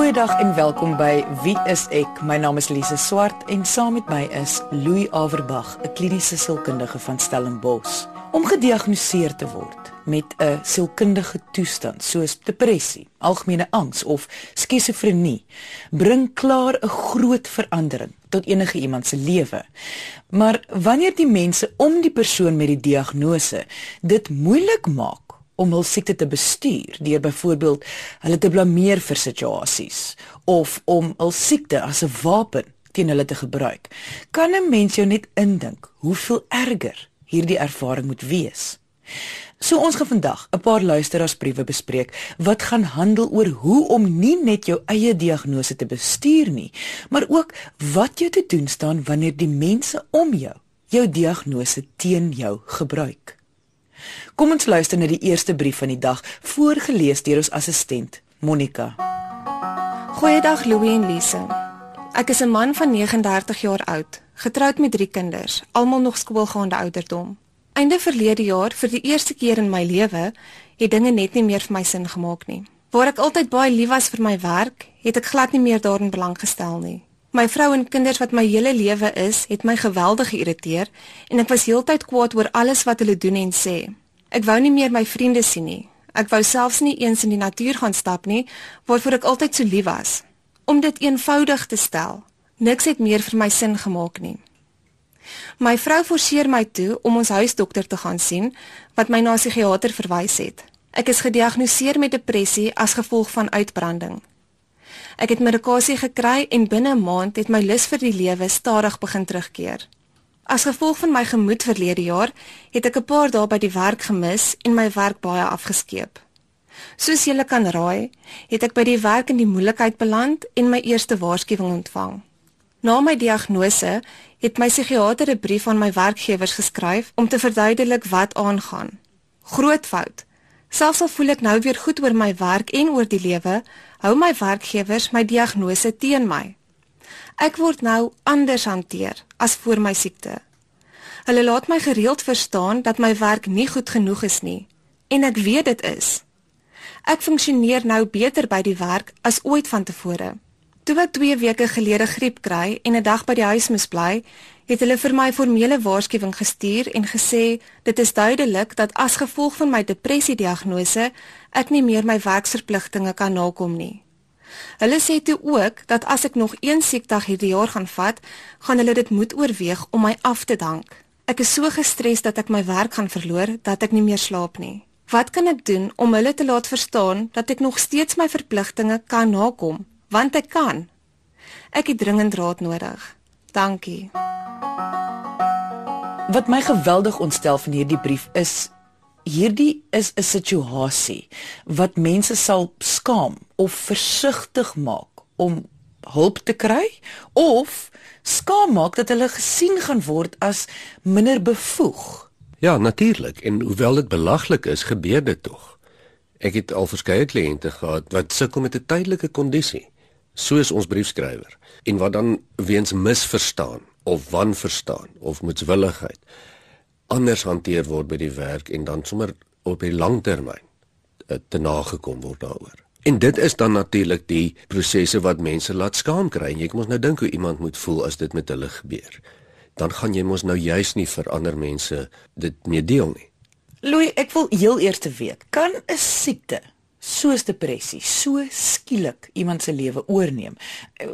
Goeiedag en welkom by Wie is ek? My naam is Lise Swart en saam met my is Louis Averbag, 'n kliniese sielkundige van Stellenbosch. Om gediagnoseer te word met 'n sielkundige toestand soos depressie, algemene angs of skizofrenie, bring klaar 'n groot verandering tot enige iemand se lewe. Maar wanneer die mense om die persoon met die diagnose dit moeilik maak om hul siekte te bestuur deur byvoorbeeld hulle te blameer vir situasies of om hul siekte as 'n wapen teen hulle te gebruik. Kan 'n mens jou net indink hoeveel erger hierdie ervaring moet wees? So ons gaan vandag 'n paar luisteraarsbriewe bespreek wat gaan handel oor hoe om nie net jou eie diagnose te bestuur nie, maar ook wat jy te doen staan wanneer die mense om jou jou diagnose teen jou gebruik. Kom ons luister na die eerste brief van die dag, voorgeles deur ons assistent, Monica. Goeiedag Louie en Lise. Ek is 'n man van 39 jaar oud, getroud met 3 kinders, almal nog skoolgaande ouderdom. Einde verlede jaar, vir die eerste keer in my lewe, het dinge net nie meer vir my sin gemaak nie. Waar ek altyd baie lief was vir my werk, het ek glad nie meer daarin belang gestel nie. My vrou en kinders wat my hele lewe is, het my geweldig geïrriteer en ek was heeltyd kwaad oor alles wat hulle doen en sê. Ek wou nie meer my vriende sien nie. Ek wou selfs nie eens in die natuur gaan stap nie, waarvoor ek altyd so lief was. Om dit eenvoudig te stel, niks het meer vir my sin gemaak nie. My vrou forceer my toe om ons huisdokter te gaan sien wat my na 'n psigiater verwys het. Ek is gediagnoseer met depressie as gevolg van uitbranding. Ek het medikasie gekry en binne 'n maand het my lus vir die lewe stadig begin terugkeer. As gevolg van my gemoed verlede jaar, het ek 'n paar dae by die werk gemis en my werk baie afgeskeep. Soos julle kan raai, het ek by die werk in die moeilikheid beland en my eerste waarskuwing ontvang. Na my diagnose het my psigiater 'n brief aan my werkgewers geskryf om te verduidelik wat aangaan. Groot fout. Selfs al voel ek nou weer goed oor my werk en oor die lewe, hou my werkgewers my diagnose teen my. Ek word nou anders hanteer as voor my siekte. Hulle laat my gereeld verstaan dat my werk nie goed genoeg is nie en ek weet dit is. Ek funksioneer nou beter by die werk as ooit vantevore. Toe ek 2 weke gelede griep kry en 'n dag by die huis moes bly, het hulle vir my formele waarskuwing gestuur en gesê dit is duidelik dat as gevolg van my depressie diagnose ek nie meer my werksverpligtinge kan nakom nie. Hulle sê toe ook dat as ek nog een siekdag hierdie jaar gaan vat, gaan hulle dit moet oorweeg om my af te dank. Ek is so gestres dat ek my werk gaan verloor dat ek nie meer slaap nie. Wat kan ek doen om hulle te laat verstaan dat ek nog steeds my verpligtinge kan nakom? Want ek kan. Ek het dringend raad nodig. Dankie. Wat my geweldig ontstel van hierdie brief is hierdie is 'n situasie wat mense sal skaam of versigtig maak om hulp te kry of skaam maak dat hulle gesien gaan word as minder bevoeg. Ja, natuurlik en hoewel dit belaglik is, gebeur dit tog. Ek het al verskeie kliënte gehad wat sukkel met 'n tydelike kondisie, soos ons briefskrywer, en wat dan weens misverstaan of wanverstaan of moetswilligheid anders hanteer word by die werk en dan sommer op die langtermyn eh, te nagekom word daaroor. En dit is dan natuurlik die prosesse wat mense laat skaam kry. Jy moet nou dink hoe iemand moet voel as dit met hulle gebeur. Dan gaan jy mos nou juis nie vir ander mense dit mee deel nie. Louis, ek wil heel eers weet, kan 'n siekte soos depressie so skielik iemand se lewe oorneem?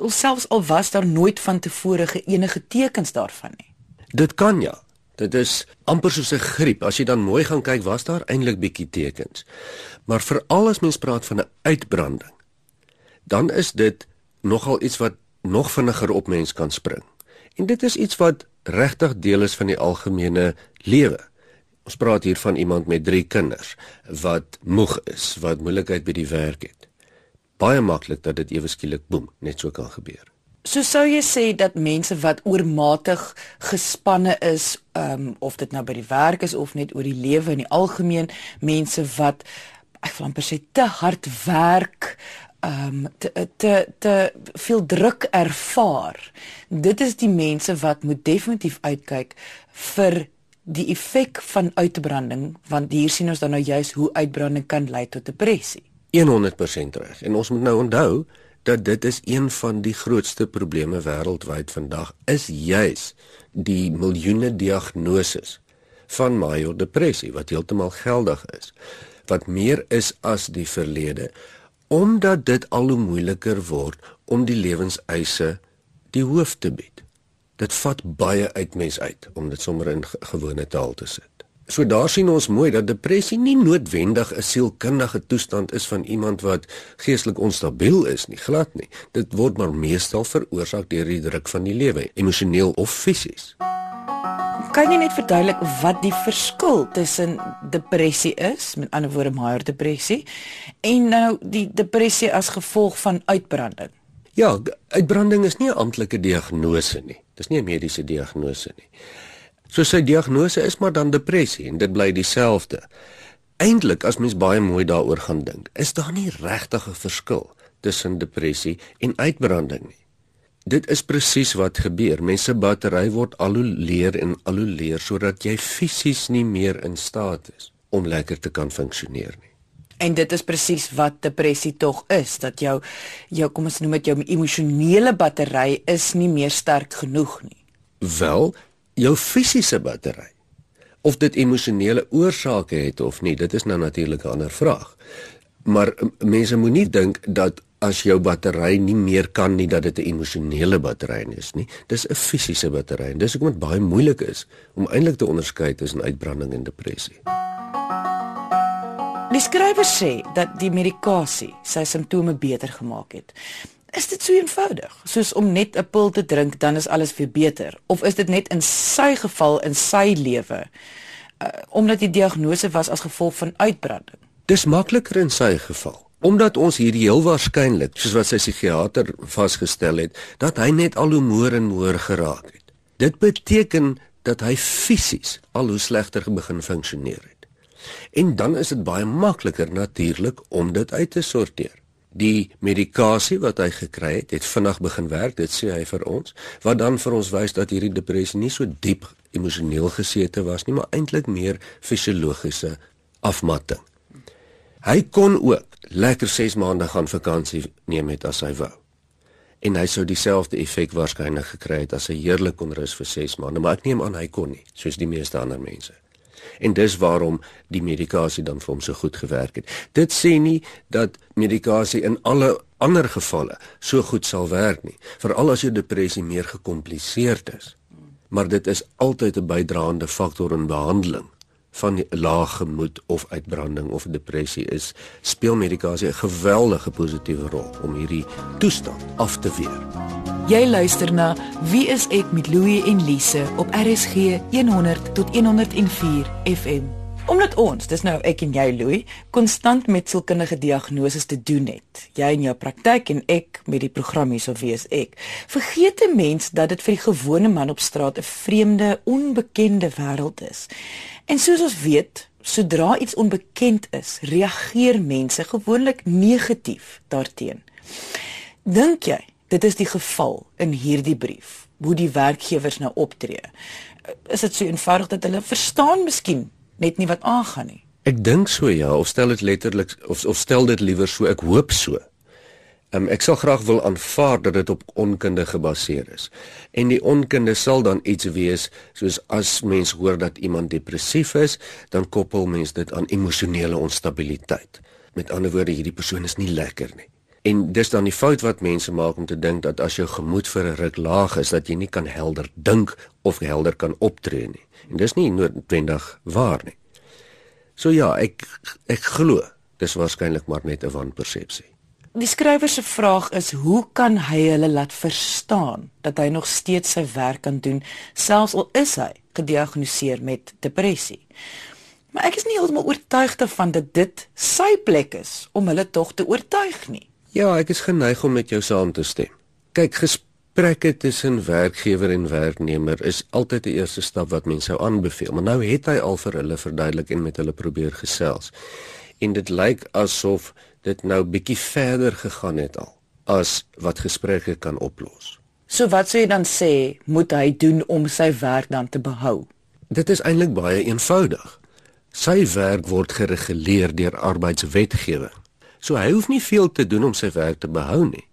Selfs al was daar nooit van tevore enige tekens daarvan nie. Dit kan ja. Dit is amper soos 'n griep. As jy dan mooi gaan kyk, was daar eintlik bietjie tekens. Maar veral as mens praat van 'n uitbranding, dan is dit nogal iets wat nog vinniger op mens kan spring. En dit is iets wat regtig deel is van die algemene lewe. Ons praat hier van iemand met 3 kinders wat moeg is, wat moeilikheid by die werk het. Baie maklik dat dit ewe skielik boem net so kan gebeur. So sou jy sê dat mense wat oormatig gespanne is, ehm um, of dit nou by die werk is of net oor die lewe in die algemeen, mense wat ek wil amper sê te hard werk, ehm um, te te te veel druk ervaar. Dit is die mense wat moet definitief uitkyk vir die effek van uitbranding, want hier sien ons dan nou juis hoe uitbranding kan lei tot depressie. 100% reg. En ons moet nou onthou dat dit is een van die grootste probleme wêreldwyd vandag is juis die miljoene diagnoses van major depressie wat heeltemal geldig is wat meer is as die verlede omdat dit al hoe moeiliker word om die lewenseise die hoof te bied. Dit vat baie uit mens uit om dit sommer in gewone taal te sit. So daar sien ons mooi dat depressie nie noodwendig 'n sielkundige toestand is van iemand wat geestelik onstabiel is nie, glad nie. Dit word maar meestal veroorsaak deur die druk van die lewe, emosioneel of fisies. Kan jy net verduidelik wat die verskil tussen depressie is, met ander woorde major depressie, en nou die depressie as gevolg van uitbranding? Ja, uitbranding is nie 'n amptelike diagnose nie. Dis nie 'n mediese diagnose nie. So sy diagnose is maar dan depressie en dit bly dieselfde. Eintlik as mens baie mooi daaroor gaan dink, is daar nie regtig 'n verskil tussen depressie en uitbranding nie. Dit is presies wat gebeur. Mense battery word al hoe leer en al hoe leer sodat jy fisies nie meer in staat is om lekker te kan funksioneer nie. En dit is presies wat depressie tog is, dat jou jou kom ons noem dit jou emosionele battery is nie meer sterk genoeg nie. Wel, jou fisiese battery of dit emosionele oorsake het of nie, dit is nou natuurlik 'n ander vraag. Maar mense moenie dink dat as jou battery nie meer kan nie dat dit 'n emosionele battery is nie. Dis 'n fisiese battery en dis hoekom dit baie moeilik is om eintlik te onderskei tussen uitbranding en depressie. Die skrywer sê dat die medikasie sy simptome beter gemaak het. Is dit so eenvoudig soos om net 'n pil te drink dan is alles weer beter of is dit net in sy geval in sy lewe uh, omdat die diagnose was as gevolg van uitbranding? Dis makliker in sy geval omdat ons hier heel waarskynlik soos wat sy psigiater vasgestel het dat hy net al hoe moer en moer geraak het. Dit beteken dat hy fisies al hoe slegter begin funksioneer het. En dan is dit baie makliker natuurlik om dit uit te sorteer die medikasie wat hy gekry het, het vinnig begin werk, dit sê hy vir ons, wat dan vir ons wys dat hierdie depressie nie so diep emosioneel gesete was nie, maar eintlik meer fisiologiese afmatting. Hy kon ook lekker 6 maande gaan vakansie neem het as hy wou. En hy sou dieselfde effek waarskynlik gekry het as hy heerlik kon rus vir 6 maande, maar ek neem aan hy kon nie, soos die meeste ander mense en dis waarom die medikasie dan vir hom so goed gewerk het. Dit sê nie dat medikasie in alle ander gevalle so goed sal werk nie, veral as jou depressie meer gekompliseerd is. Maar dit is altyd 'n bydraende faktor in behandeling van lae gemoed of uitbranding of depressie is speel medikasie 'n geweldige positiewe rol om hierdie toestand af te weer. Jy luister na Wie is ek met Louie en Lise op RSG 100 tot 104 FM. Omdat ons, dis nou ek en jy Louie, konstant met sielkundige diagnoses te doen het. Jy in jou praktyk en ek met die program hier so wie is ek. Vergeet 'n mens dat dit vir die gewone man op straat 'n vreemde, onbekende wêreld is. En soos ons weet, sodra iets onbekend is, reageer mense gewoonlik negatief daarteenoor. Dink jy Dit is die geval in hierdie brief. Hoe die werkgewers nou optree. Is dit so eenvoudig dat hulle verstaan miskien net nie wat aangaan nie? Ek dink so ja, of stel dit letterlik of of stel dit liewer so, ek hoop so. Um, ek sal graag wil aanvaar dat dit op onkunde gebaseer is. En die onkunde sal dan iets wees soos as mens hoor dat iemand depressief is, dan koppel mens dit aan emosionele onstabiliteit. Met ander woorde, hierdie persoon is nie lekker nie. En dis dan die fout wat mense maak om te dink dat as jou gemoed vir 'n ruk laag is dat jy nie kan helder dink of helder kan optree nie. En dis nie noodwendig waar nie. So ja, ek ek glo dis waarskynlik maar net 'n wanpersepsie. Die skrywer se vraag is hoe kan hy hulle laat verstaan dat hy nog steeds sy werk kan doen selfs al is hy gediagnoseer met depressie. Maar ek is nie heeltemal oortuig daarvan dat dit sy plek is om hulle tog te oortuig nie. Ja, ek is geneig om met jou saam te stem. Kyk, gesprekke tussen werkgewer en werknemer is altyd die eerste stap wat mense sou aanbeveel, maar nou het hy al vir hulle verduidelik en met hulle probeer gesels. En dit lyk asof dit nou bietjie verder gegaan het al as wat gesprekke kan oplos. So wat sou jy dan sê moet hy doen om sy werk dan te behou? Dit is eintlik baie eenvoudig. Sy werk word gereguleer deur arbeidswetgewing. So hy hoef nie veel te doen om sy werk te behou nie.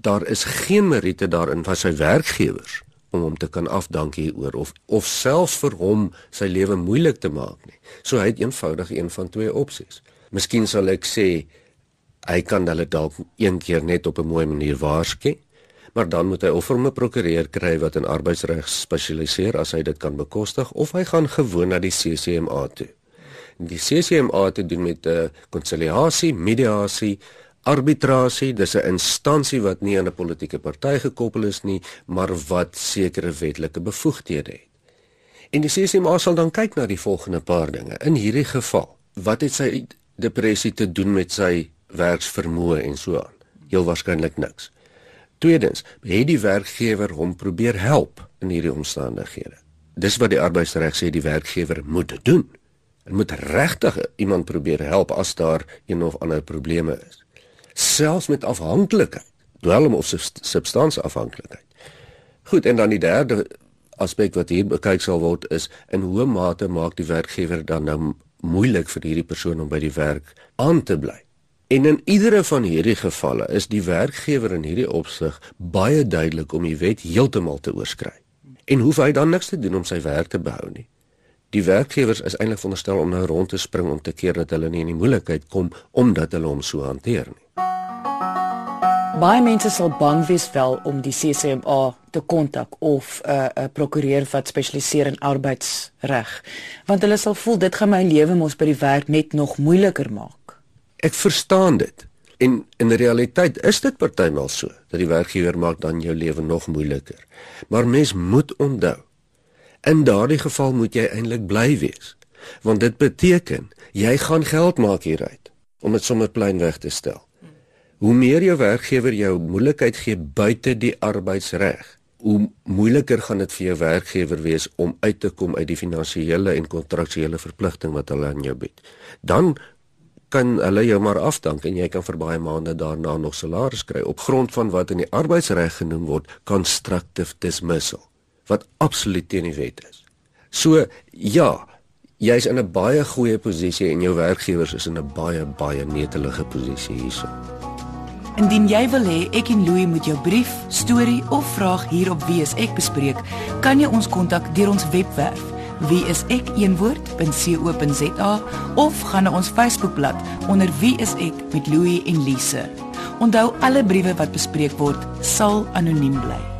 daar is geen meriete daarin van sy werkgewers om hom te kan afdank hieroor of of selfs vir hom sy lewe moeilik te maak nie. So hy het eenvoudig een van twee opsies. Miskien sal ek sê hy kan hulle dalk een keer net op 'n mooi manier waarsku, maar dan moet hy of 'n prokureur kry wat in arbeidsreg spesialiseer as hy dit kan bekostig of hy gaan gewoon na die CCMA toe. Die CCMA te doen met 'n uh, konsiliasie, mediasie, arbitrasie, dis 'n instansie wat nie aan 'n politieke party gekoppel is nie, maar wat sekere wetlike bevoegdhede het. En die CCMA sal dan kyk na die volgende paar dinge. In hierdie geval, wat het sy depressie te doen met sy werksvermoë en so aan? Heel waarskynlik niks. Tweedens, het die werkgewer hom probeer help in hierdie omstandighede. Dis wat die arbeidsreg sê die werkgewer moet doen. Hy moet regtig iemand probeer help as daar een of ander probleme is selfs met afhanklikheid, dwelm of substansieafhanklikheid. Goed, en dan die derde aspek wat hier bekyk sal word is in hoe mate maak die werkgewer dan nou moeilik vir hierdie persoon om by die werk aan te bly. En in iedere van hierdie gevalle is die werkgewer in hierdie opsig baie duidelik om die wet heeltemal te oorskry. En hoef hy dan niks te doen om sy werk te behou nie. Die werkgewers is eintlik veronderstel om nou rond te spring om te keer dat hulle nie in die moeilikheid kom omdat hulle hom so hanteer nie. Baie mense sal bang wees wel om die CCMA te kontak of 'n uh, 'n prokureur wat spesialiseer in arbeidsreg, want hulle sal voel dit gaan my lewe mos by die werk net nog moeiliker maak. Ek verstaan dit. En in realiteit is dit partymal so dat die werkgewer maak dan jou lewe nog moeiliker. Maar mens moet onthou, in daardie geval moet jy eintlik bly wees, want dit beteken jy gaan geld maak hieruit om dit sommer plainweg te stel. Hoe meer jou werkgewer jou moeilikheid gee buite die arbeidsreg, hoe moeiliker gaan dit vir jou werkgewer wees om uit te kom uit die finansiële en kontraktuele verpligting wat hulle aan jou bied. Dan kan hulle jou maar afdank en jy kan vir baie maande daarna nog salaris kry op grond van wat in die arbeidsreg genoem word constructive dismissal wat absoluut teen die wet is. So ja, jy's in 'n baie goeie posisie en jou werkgewers is in 'n baie baie netelige posisie hierso. Indien jy wil hê ek en Louie moet jou brief, storie of vraag hier op Wie is ek bespreek, kan jy ons kontak deur ons webwerf wieisek.co.za of gaan na ons Facebookblad onder Wie is ek met Louie en Lise. Onthou alle briewe wat bespreek word sal anoniem bly.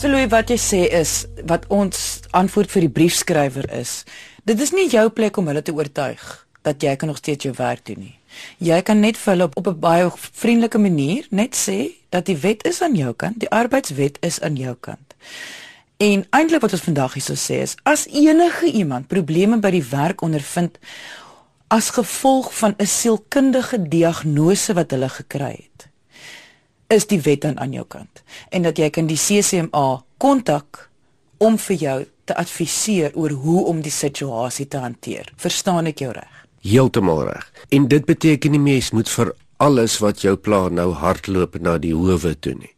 So Louie, wat jy sê is wat ons antwoord vir die briefskrywer is. Dit is nie jou plek om hulle te oortuig dat jy kan nog steeds jou werk doen nie. Jy kan net vir hulle op 'n baie vriendelike manier net sê dat die wet is aan jou kant, die arbeidswet is aan jou kant. En eintlik wat ons vandag hierso sê is as enige iemand probleme by die werk ondervind as gevolg van 'n sielkundige diagnose wat hulle gekry het, is die wet dan aan jou kant en dat jy kan die CCMA kontak om vir jou te adviseer oor hoe om die situasie te hanteer. Verstaan ek jou reg? Heeltemal reg. En dit beteken nie mens moet vir alles wat jou pla nou hardloop na die howe toe nie.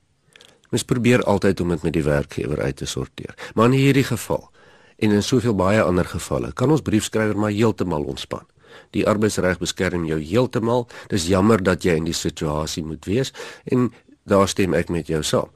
Mens probeer altyd om dit met die werkgewer uit te sorteer. Maar in hierdie geval en in soveel baie ander gevalle kan ons briefskrywer maar heeltemal ontspan. Die arbeidsreg beskerm jou heeltemal. Dis jammer dat jy in die situasie moet wees en daar stem ek met jou saam.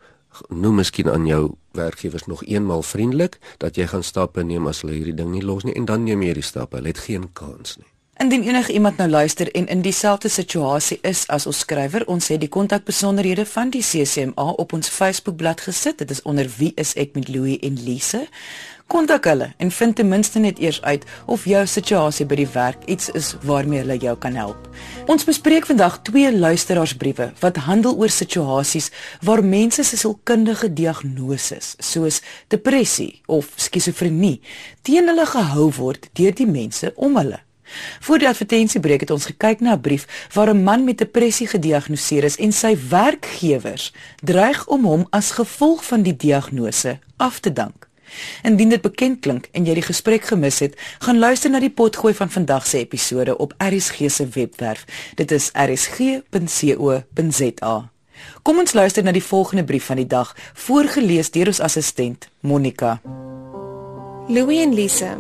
Noem miskien aan jou werkgewers nog eenmal vriendelik dat jy gaan stappe neem as hulle hierdie ding nie los nie en dan neem jy hierdie stappe. Hulle het geen kans nie. Indien enige iemand nou luister en in dieselfde situasie is as ons skrywer, ons het die kontakbesonderhede van die CCMA op ons Facebookblad gesit. Dit is onder Wie is ek met Louie en Lise. Kontak hulle en vind ten minste net eers uit of jou situasie by die werk iets is waarmee hulle jou kan help. Ons bespreek vandag twee luisteraarsbriewe wat handel oor situasies waar mense se sielkundige diagnoses soos depressie of skizofrenie teen hulle gehou word deur die mense om hulle. Voor die advertensiebreek het ons gekyk na 'n brief waar 'n man met depressie gediagnoseer is en sy werkgewers dreig om hom as gevolg van die diagnose af te dank. Indien dit bekend klink en jy die gesprek gemis het, gaan luister na die potgooi van vandag se episode op RSG se webwerf. Dit is rsg.co.za. Kom ons luister na die volgende brief van die dag, voorgeles deur ons assistent Monica. Louis en Lisa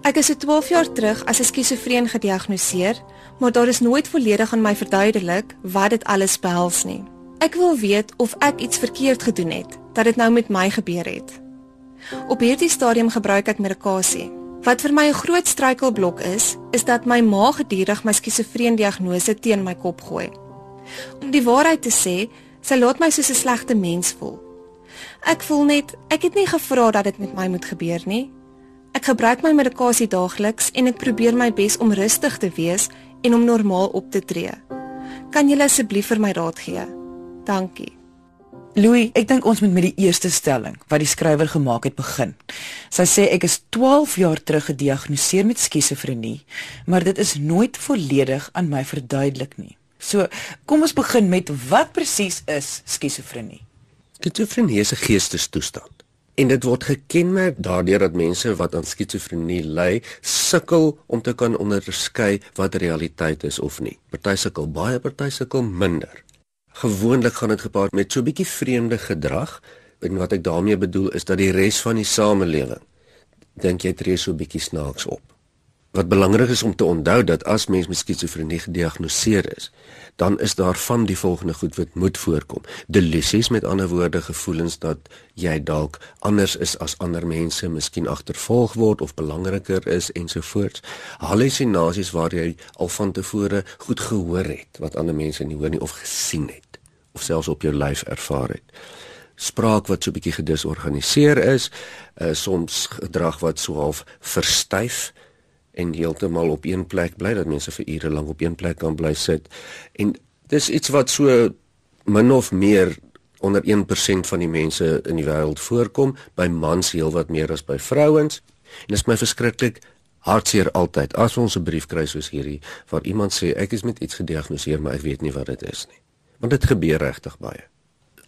Ek is so 12 jaar terug as 'n skizofreen gediagnoseer, maar daar is nooit volledig aan my verduidelik wat dit alles behels nie. Ek wil weet of ek iets verkeerd gedoen het dat dit nou met my gebeur het. Op hierdie stadium gebruik ek medikasie. Wat vir my 'n groot struikelblok is, is dat my ma gedurig my skizofreen diagnose teen my kop gooi. Om die waarheid te sê, sy laat my soos 'n slegte mens voel. Ek voel net ek het nie gevra dat dit met my moet gebeur nie. Ek gebruik my medikasie daagliks en ek probeer my bes om rustig te wees en om normaal op te tree. Kan jy asseblief vir my raad gee? Dankie. Louis, ek dink ons moet met die eerste stelling wat die skrywer gemaak het begin. Sy sê ek is 12 jaar terug gediagnoseer met skizofrenie, maar dit is nooit volledig aan my verduidelik nie. So, kom ons begin met wat presies is skizofrenie? Skizofrenie is 'n geestestoestand. En dit word gekenmerk daardeur dat mense wat aan skizofrenie ly, sukkel om te kan onderskei wat realiteit is of nie. Party sukkel baie, party sukkel minder. Gewoonlik gaan dit gepaard met so 'n bietjie vreemde gedrag. En wat ek daarmee bedoel is dat die res van die samelewing dink jy tree so 'n bietjie snaaks op. Wat belangrik is om te onthou dat as mens met skizofrenie gediagnoseer is, dan is daar van die volgende goed wat moet voorkom. Delusies met ander woorde gevoelens dat jy dalk anders is as ander mense, miskien agtervolg word of belangriker is ensovoorts. Hallusinasies waar jy al van tevore goed gehoor het wat ander mense nie hoor nie of gesien het of selfs op jou lyf ervaar het. Spraak wat so 'n bietjie gedisorganiseer is, uh, soms gedrag wat so half verstyf en heeltemal op een plek bly dat mense vir ure lank op een plek kan bly sit. En dis iets wat so min of meer onder 1% van die mense in die wêreld voorkom. By mans heelwat meer as by vrouens. En dit is my verskriklik hartseer altyd. As ons 'n brief kry soos hierdie waar iemand sê ek is met iets gediagnoseer maar ek weet nie wat dit is nie. Want dit gebeur regtig baie.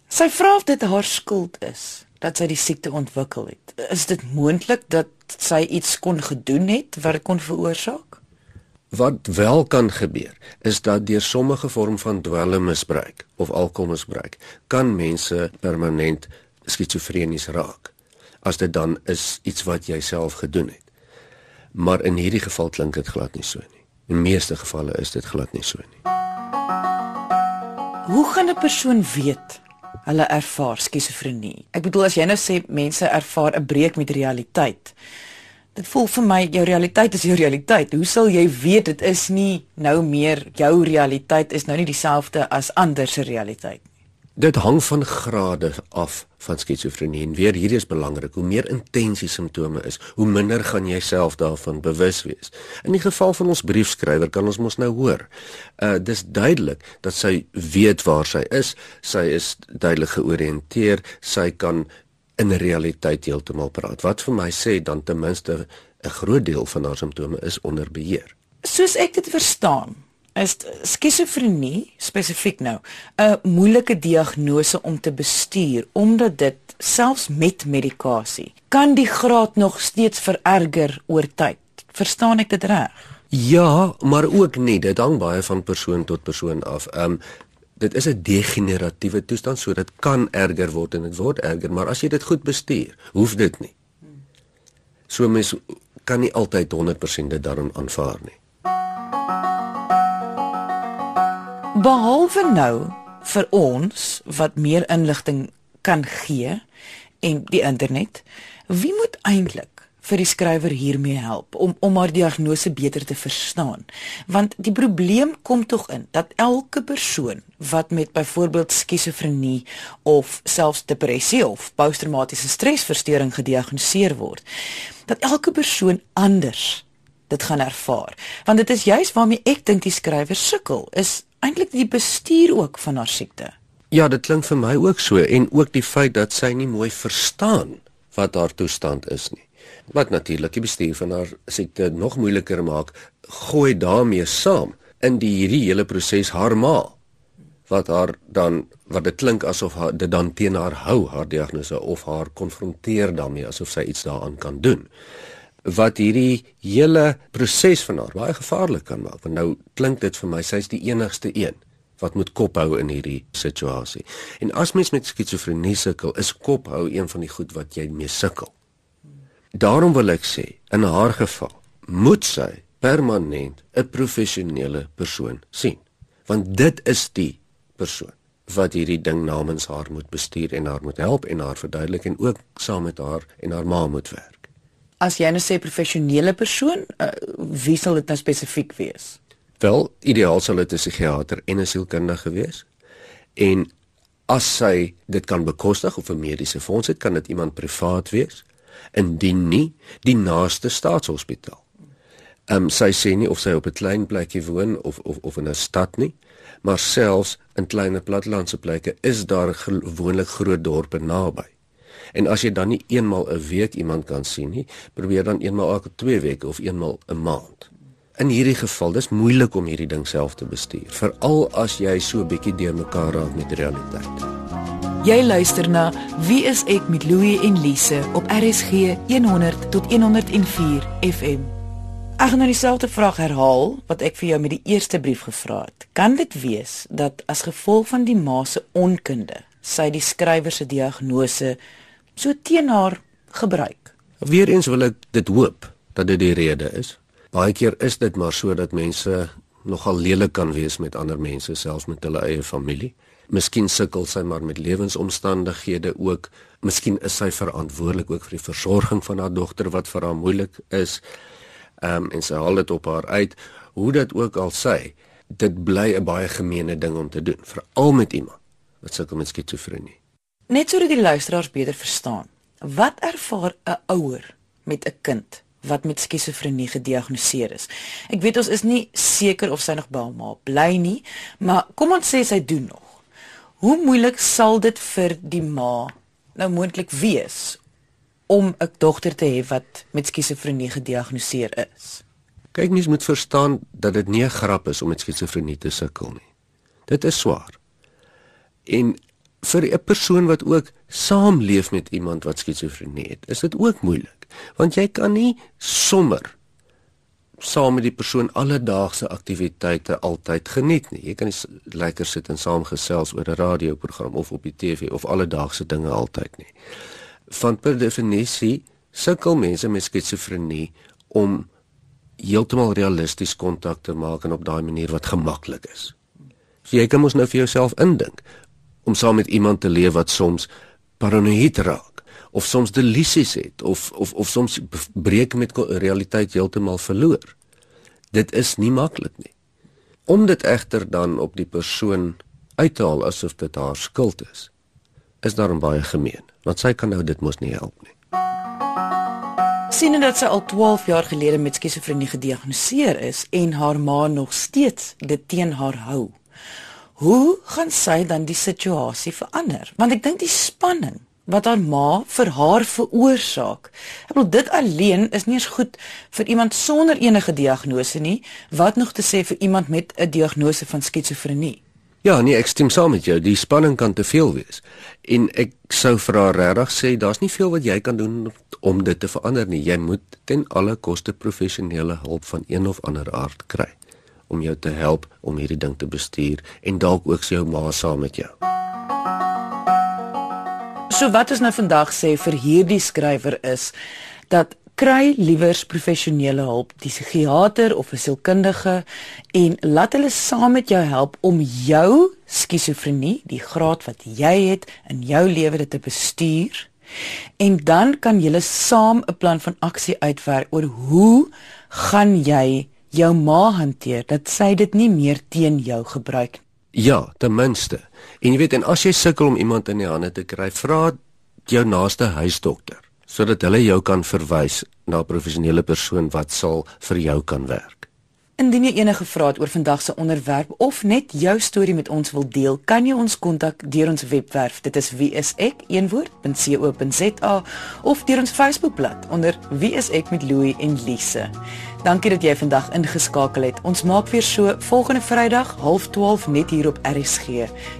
Sy vra of dit haar skuld is dat sy die siekte ontwikkel het. Is dit moontlik dat sy iets kon gedoen het wat kon veroorsaak? Wat wel kan gebeur is dat deur sommige vorm van dwelmmisbruik of alkoholmisbruik kan mense permanent skizofrenies raak. As dit dan is iets wat jy self gedoen het. Maar in hierdie geval klink dit glad nie so nie. In meeste gevalle is dit glad nie so nie. Hoe gaan 'n persoon weet hulle ervaar skizofrenie. Ek bedoel as jy nou sê mense ervaar 'n breek met realiteit. Dit voel vir my jou realiteit is jou realiteit. Hoe sal jy weet dit is nie nou meer jou realiteit is nou nie dieselfde as ander se realiteit. Dit hang van grade af van skizofrenie. En weer hierdie is belangrik. Hoe meer intensie simptome is, hoe minder gaan jy self daarvan bewus wees. In die geval van ons briefskrywer kan ons mos nou hoor. Uh dis duidelik dat sy weet waar sy is. Sy is duidelik georiënteer. Sy kan in realiteit heeltemal praat. Wat vir my sê dan ten minste 'n groot deel van haar simptome is onder beheer. Soos ek dit verstaan, is skizofrenie spesifiek nou 'n moeilike diagnose om te bestuur omdat dit selfs met medikasie kan die graad nog steeds vererger oor tyd. Verstaan ek dit reg? Ja, maar ook nie. Dit hang baie van persoon tot persoon af. Ehm um, dit is 'n degeneratiewe toestand, so dit kan erger word en dit word erger, maar as jy dit goed bestuur, hoef dit nie. So mens kan nie altyd 100% dit daarin aanvaar nie. Behalwe nou vir ons wat meer inligting kan gee en die internet, wie moet eintlik vir die skrywer hiermee help om om haar diagnose beter te verstaan? Want die probleem kom tog in dat elke persoon wat met byvoorbeeld skizofrenie of selfs depressie of posttraumatiese stresversteuring gediagnoseer word, dat elke persoon anders dit gaan ervaar. Want dit is juis waarmee ek dink die skrywer sukkel is eintlik die bestuur ook van haar siekte. Ja, dit klink vir my ook so en ook die feit dat sy nie mooi verstaan wat haar toestand is nie. Wat natuurlik die bestuur van haar siekte nog moeiliker maak, gooi daarmee saam in die hierdie hele proses haar ma wat haar dan wat dit klink asof haar dit dan teen haar hou haar diagnose of haar konfronteer daarmee asof sy iets daaraan kan doen wat hierdie hele proses van haar baie gevaarlik kan maak. Want nou klink dit vir my sy's die enigste een wat moet kophou in hierdie situasie. En as mens met skizofrenie sukkel, is kophou een van die goed wat jy mee sukkel. Daarom wil ek sê, in haar geval, moet sy permanent 'n professionele persoon sien. Want dit is die persoon wat hierdie ding namens haar moet bestuur en haar moet help en haar verduidelik en ook saam met haar en haar ma moet werk. As jy nou sê professionele persoon, uh, wie sal dit nou spesifiek wees? Wel, ideaal sal dit 'n psigiater en 'n sielkundige wees. En as sy dit kan bekostig of 'n mediese fonds het, kan dit iemand privaat wees. Indien nie, die naaste staatshospitaal. Ehm um, sy sê nie of sy op 'n klein plekjie woon of of of in 'n stad nie, maar selfs in klein plattelandse plekke is daar gewoonlik groot dorpe naby. En as jy dan nie eenmal 'n week iemand kan sien nie, probeer dan eenmal elke 2 weke of eenmal 'n maand. In hierdie geval, dis moeilik om hierdie ding self te bestuur, veral as jy so 'n bietjie deurmekaar raak met realiteit. Jy luister na Wie is ek met Louie en Lise op RSG 100 tot 104 FM. Ek gaan nou dieselfde vraag herhaal wat ek vir jou met die eerste brief gevra het. Kan dit wees dat as gevolg van die ma se onkunde, sy die skrywer se diagnose so teen haar gebruik? Weereens wil ek dit hoop dat dit die rede is. Baie keer is dit maar so dat mense nogal lelik kan wees met ander mense, selfs met hulle eie familie. Miskien sukkel sy maar met lewensomstandighede ook. Miskien is sy verantwoordelik ook vir die versorging van haar dogter wat vir haar moeilik is. Ehm um, en sy haal dit op haar uit. Hoe dit ook al sê, dit bly 'n baie gemeene ding om te doen, veral met iemand wat sukkel met skizofrenie. Net sodat die luisteraars beter verstaan. Wat ervaar 'n ouer met 'n kind wat met skizofrenie gediagnoseer is. Ek weet ons is nie seker of sy nog by haar bly nie, maar kom ons sê sy doen nog. Hoe moeilik sal dit vir die ma nou moontlik wees om 'n dogter te hê wat met skizofrenie gediagnoseer is? Kyk mens moet verstaan dat dit nie 'n grap is om met skizofrenie te sukkel nie. Dit is swaar. En vir 'n persoon wat ook saamleef met iemand wat skizofrenie het, is dit ook moeilik, want jy kan nie sommer saam met die persoon alledaagse aktiwiteite altyd geniet nie. Jy kan nie lekker sit en saamgesels oor 'n radioprogram of op die TV of alledaagse dinge altyd nie. Van per definisie sukkel mense met skizofrenie om heeltemal realisties kontak te maak en op daai manier wat gemaklik is. So jy kan mos nou vir jouself indink om saam met iemand te leef wat soms paranoïed raak of soms delusies het of of of soms breek met realiteit heeltemal verloor. Dit is nie maklik nie. Om dit egter dan op die persoon uit te haal asof dit haar skuld is, is daarom baie gemeen, want sy kan nou dit mos nie help nie. Sien dat sy al 12 jaar gelede met skizofrenie gediagnoseer is en haar ma nog steeds dit teen haar hou. Hoe gaan sy dan die situasie verander? Want ek dink die spanning wat haar ma vir haar veroorsaak. Ek bedoel dit alleen is nie eens goed vir iemand sonder enige diagnose nie, wat nog te sê vir iemand met 'n diagnose van skizofrenie. Ja, nee, ek stem saam met jou. Die spanning kan te veel wees. En ek sou vir haar regtig sê daar's nie veel wat jy kan doen om dit te verander nie. Jy moet ten alle koste professionele hulp van een of ander aard kry om jou te help om hierdie ding te bestuur en dalk ook sy ma saam met jou. So wat ons nou vandag sê vir hierdie skrywer is dat kry liewers professionele hulp, die psigiater of 'n sielkundige en laat hulle saam met jou help om jou skizofrenie, die graad wat jy het in jou lewe dit te bestuur. En dan kan julle saam 'n plan van aksie uitwerk oor hoe gaan jy jou ma hanteer dat sy dit nie meer teen jou gebruik nie. Ja, ten minste. En jy weet en as jy sukkel om iemand in die hande te kry, vra jou naaste huisdokter sodat hulle jou kan verwys na 'n professionele persoon wat sal vir jou kan werk. Indien jy enige vrae het oor vandag se onderwerp of net jou storie met ons wil deel, kan jy ons kontak deur ons webwerf. Dit is wieisek.co.za of deur ons Facebookblad onder wieisek met Louie en Lise. Dankie dat jy vandag ingeskakel het. Ons maak weer so volgende Vrydag 12:30 net hier op RSG.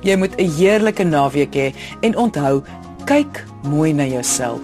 Jy moet 'n heerlike naweek hê en onthou, kyk mooi na jouself.